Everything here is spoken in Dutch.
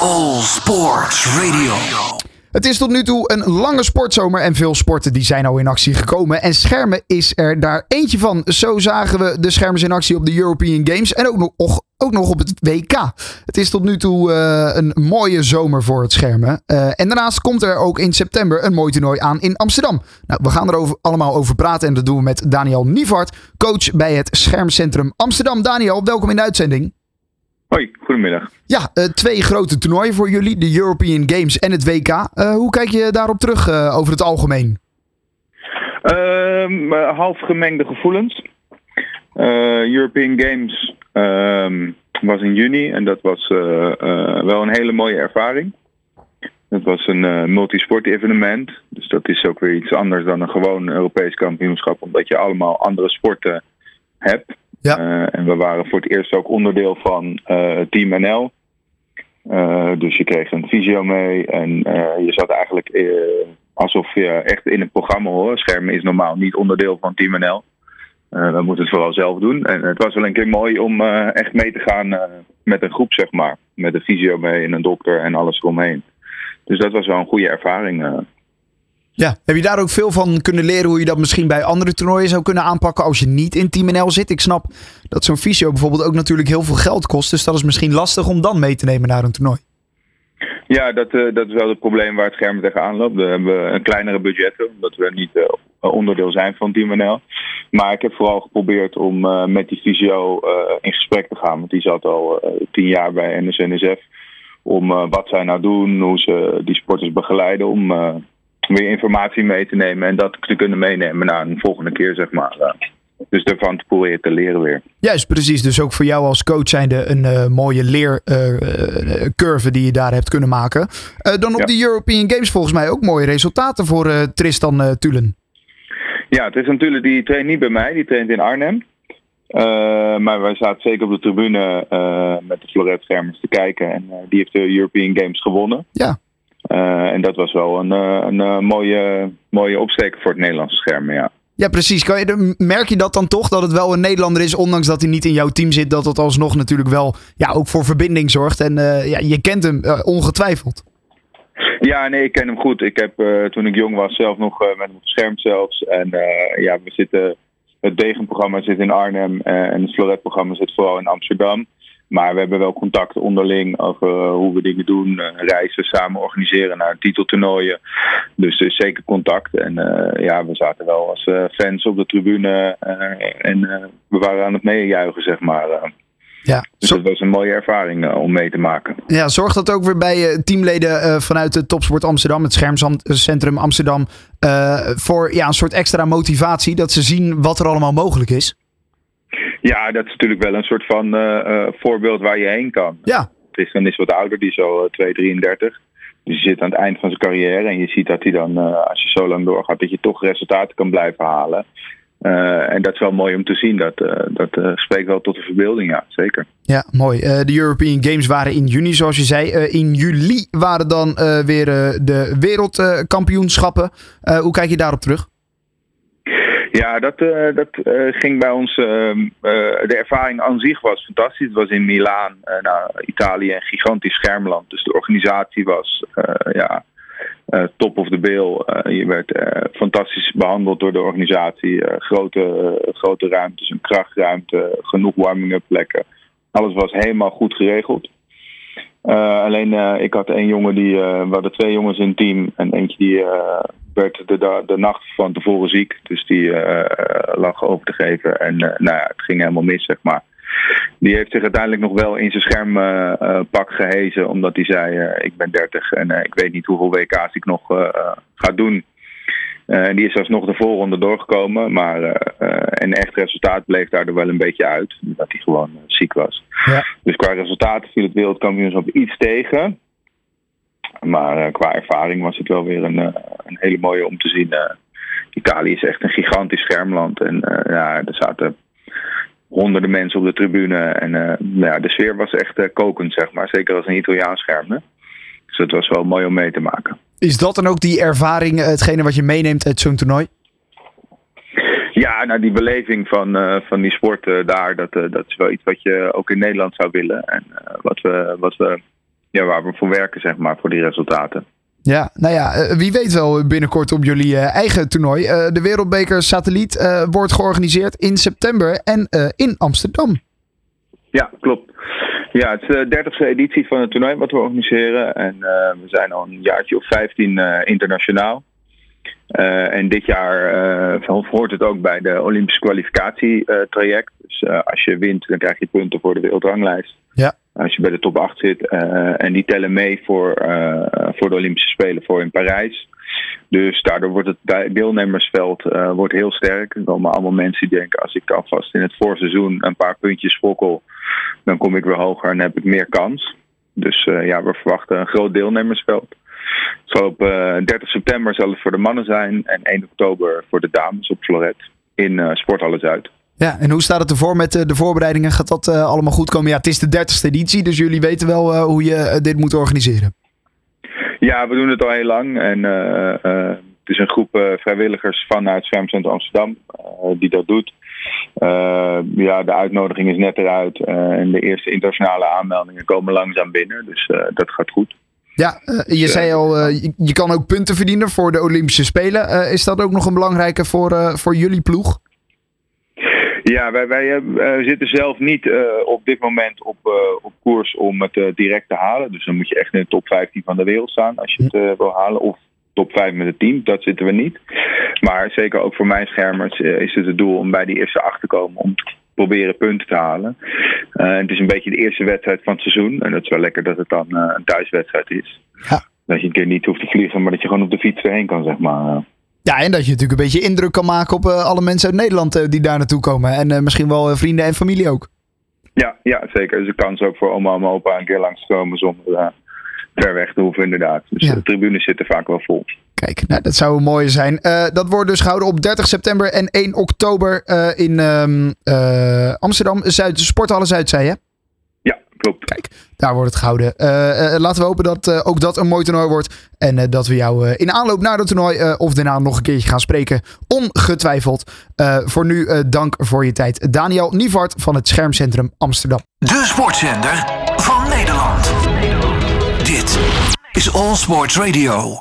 All Sports Radio. Het is tot nu toe een lange sportzomer en veel sporten die zijn al in actie gekomen. En schermen is er daar eentje van. Zo zagen we de schermen in actie op de European Games en ook nog, ook nog op het WK. Het is tot nu toe uh, een mooie zomer voor het schermen. Uh, en daarnaast komt er ook in september een mooi toernooi aan in Amsterdam. Nou, we gaan er allemaal over praten en dat doen we met Daniel Nievart, coach bij het Schermcentrum Amsterdam. Daniel, welkom in de uitzending. Hoi, goedemiddag. Ja, uh, twee grote toernooien voor jullie, de European Games en het WK. Uh, hoe kijk je daarop terug uh, over het algemeen? Ehm, half gemengde gevoelens. European Games ehm, was in juni en dat was wel een hele mooie ervaring. Het was een multisport evenement, dus dat is ook weer iets anders dan een gewoon Europees kampioenschap, omdat je allemaal andere sporten hebt. Ja. Uh, en we waren voor het eerst ook onderdeel van uh, Team NL. Uh, dus je kreeg een visio mee en je zat eigenlijk alsof je echt in het programma hoort. Schermen is normaal niet onderdeel van Team NL. we moeten het vooral zelf doen. En het was wel een keer mooi om echt mee te gaan met een groep, zeg maar. Met een visio mee en een dokter en alles eromheen. Dus dat was wel een goede ervaring. Ja, heb je daar ook veel van kunnen leren hoe je dat misschien bij andere toernooien zou kunnen aanpakken als je niet in Team NL zit? Ik snap dat zo'n fysio bijvoorbeeld ook natuurlijk heel veel geld kost, dus dat is misschien lastig om dan mee te nemen naar een toernooi. Ja, dat, uh, dat is wel het probleem waar het scherm tegenaan loopt. We hebben een kleinere budget, omdat we niet uh, onderdeel zijn van Team NL. Maar ik heb vooral geprobeerd om uh, met die fysio in gesprek te gaan, want die zat al tien jaar bij NSNSF. Om wat zij nou doen, hoe ze die sporters begeleiden, om weer informatie mee te nemen en dat te kunnen meenemen naar een volgende keer, zeg maar. Dus daarvan te proberen te leren weer. Juist, precies. Dus ook voor jou als coach zijnde een uh, mooie leercurve uh, die je daar hebt kunnen maken. Uh, dan op ja. de European Games volgens mij ook mooie resultaten voor Tristan Tulen. Ja, Tristan Tulen die traint niet bij mij, die traint in Arnhem. maar wij zaten zeker op de tribune met de Floret Schermers te kijken. En die heeft de European Games gewonnen. Ja. Uh, en dat was wel een, een, een, mooie, mooie opsteker voor het Nederlandse scherm, ja. Ja, precies. Kan je, merk je dat dan toch, dat het wel een Nederlander is, ondanks dat hij niet in jouw team zit, dat het alsnog natuurlijk wel ja, ook voor verbinding zorgt. En uh, ja, je kent hem uh, ongetwijfeld. Ja, nee, ik ken hem goed. Ik heb toen ik jong was zelf nog met hem scherm zelfs. En ja, we zitten, het Degenprogramma zit in Arnhem en het Floret-programma zit vooral in Amsterdam. Maar we hebben wel contact onderling over hoe we dingen doen, reizen samen organiseren naar titeltoernooien. Dus er is zeker contact. En uh, ja, we zaten wel als uh, fans op de tribune uh, en we waren aan het meejuichen, zeg maar. Ja, dus dat was een mooie ervaring om mee te maken. Ja, zorgt dat ook weer bij teamleden vanuit de Topsport Amsterdam, het Schermcentrum Amsterdam, voor ja, een soort extra motivatie dat ze zien wat er allemaal mogelijk is? Ja, dat is natuurlijk wel een soort van uh, voorbeeld waar je heen kan. Ja. Tristan is wat ouder, die is zo 2, 33. Dus je zit aan het eind van zijn carrière en je ziet dat hij dan, als je zo lang doorgaat, dat je toch resultaten kan blijven halen. Uh, en dat is wel mooi om te zien. Dat, uh, dat uh, spreekt wel tot de verbeelding, ja, zeker. Ja, mooi. de European Games waren in juni, zoals je zei. in juli waren dan weer de wereldkampioenschappen. hoe kijk je daarop terug? Ja, dat, uh, dat uh, ging bij ons. Uh, de ervaring aan zich was fantastisch. Het was in Milaan, nou, Italië, een gigantisch schermland. Dus de organisatie was ja, top of the bill. je werd fantastisch behandeld door de organisatie. grote, grote ruimtes, een krachtruimte, genoeg warming-up plekken. Alles was helemaal goed geregeld. alleen ik had één jongen die. we hadden twee jongens in het team. En eentje die werd de, de, de, nacht van tevoren ziek. Dus die uh, lag over te geven. En uh, nou ja, het ging helemaal mis, zeg maar. Die heeft zich uiteindelijk nog wel in zijn schermpak uh, gehezen. Omdat hij zei, ik ben 30 en ik weet niet hoeveel WK's ik nog ga doen. En die is alsnog de voorronde doorgekomen. Maar een echt resultaat bleef daardoor wel een beetje uit. Omdat hij gewoon ziek was. Ja. Dus qua resultaten viel het wereldkampioenschap iets tegen. Maar uh, qua ervaring was het wel weer een, uh, een hele mooie om te zien. Uh, Italië is echt een gigantisch schermland. En ja, er zaten honderden mensen op de tribune. En ja, de sfeer was echt kokend, zeg maar. Zeker als een Italiaans scherm. Hè? Dus het was wel mooi om mee te maken. Is dat dan ook die ervaring, hetgene wat je meeneemt uit zo'n toernooi? Ja, nou die beleving van, uh, van die sport uh, daar, dat, uh, dat is wel iets wat je ook in Nederland zou willen. En wat we, wat we ja, waar we voor werken, zeg maar, voor die resultaten. Ja, nou ja, wie weet wel binnenkort op jullie eigen toernooi. de Wereldbeker Satelliet wordt georganiseerd in september en in Amsterdam. Ja, klopt. Ja, het is de dertigste editie van het toernooi wat we organiseren. En we zijn al een jaartje of 15 internationaal. Uh, en dit jaar hoort het ook bij de Olympische kwalificatietraject. dus als je wint, dan krijg je punten voor de wereldranglijst. Ja. Als je bij de top 8 zit. en die tellen mee voor, voor de Olympische Spelen voor in Parijs. Dus daardoor wordt het deelnemersveld wordt heel sterk. Er komen allemaal mensen die denken: als ik alvast in het voorseizoen een paar puntjes fokkel, dan kom ik weer hoger en heb ik meer kans. Dus ja, we verwachten een groot deelnemersveld. Zo op 30 september zal het voor de mannen zijn en 1 oktober voor de dames op Floret in uh, Sporthalle Zuid. Ja, en hoe staat het ervoor met de voorbereidingen? Gaat dat uh, allemaal goed komen? Ja, het is de 30ste editie, dus jullie weten wel uh, hoe je dit moet organiseren. Ja, we doen het al heel lang. En het is een groep vrijwilligers vanuit Zwemcentrum Amsterdam die dat doet. ja, de uitnodiging is net eruit en de eerste internationale aanmeldingen komen langzaam binnen. Dus dat gaat goed. Ja, je zei al, je, kan ook punten verdienen voor de Olympische Spelen. Is dat ook nog een belangrijke voor, voor jullie ploeg? Ja, wij, wij zitten zelf niet op dit moment op, op koers om het direct te halen. Dus dan moet je echt in de top 15 van de wereld staan als je het wil halen. Of top 5 met het team, dat zitten we niet. Maar zeker ook voor mijn schermers is het het doel om bij die eerste acht te komen. Om proberen punten te halen. Het is een beetje de eerste wedstrijd van het seizoen. En het is wel lekker dat het dan een thuiswedstrijd is. Ja. Dat je een keer niet hoeft te vliegen, maar dat je gewoon op de fiets erheen kan, zeg maar. Ja, en dat je natuurlijk een beetje indruk kan maken op uh, alle mensen uit Nederland die daar naartoe komen. En misschien wel vrienden en familie ook. Ja, ja, zeker. Dus een kans ook voor oma en opa een keer langs te komen zonder ver weg te hoeven, inderdaad. Dus ja. de tribunes zitten vaak wel vol. Kijk, nou, dat zou mooi zijn. Uh, dat wordt dus gehouden op 30 september en 1 oktober uh, in um, uh, Amsterdam. Zuid, Sporthalle Zuid, zei je? Klopt. Kijk, daar wordt het gehouden. laten we hopen dat ook dat een mooi toernooi wordt. En dat we jou in aanloop naar het toernooi of daarna nog een keertje gaan spreken. Ongetwijfeld. voor nu dank voor je tijd. Daniel Nivart van het Schermcentrum Amsterdam. De sportzender van Nederland. Dit is All Sports Radio.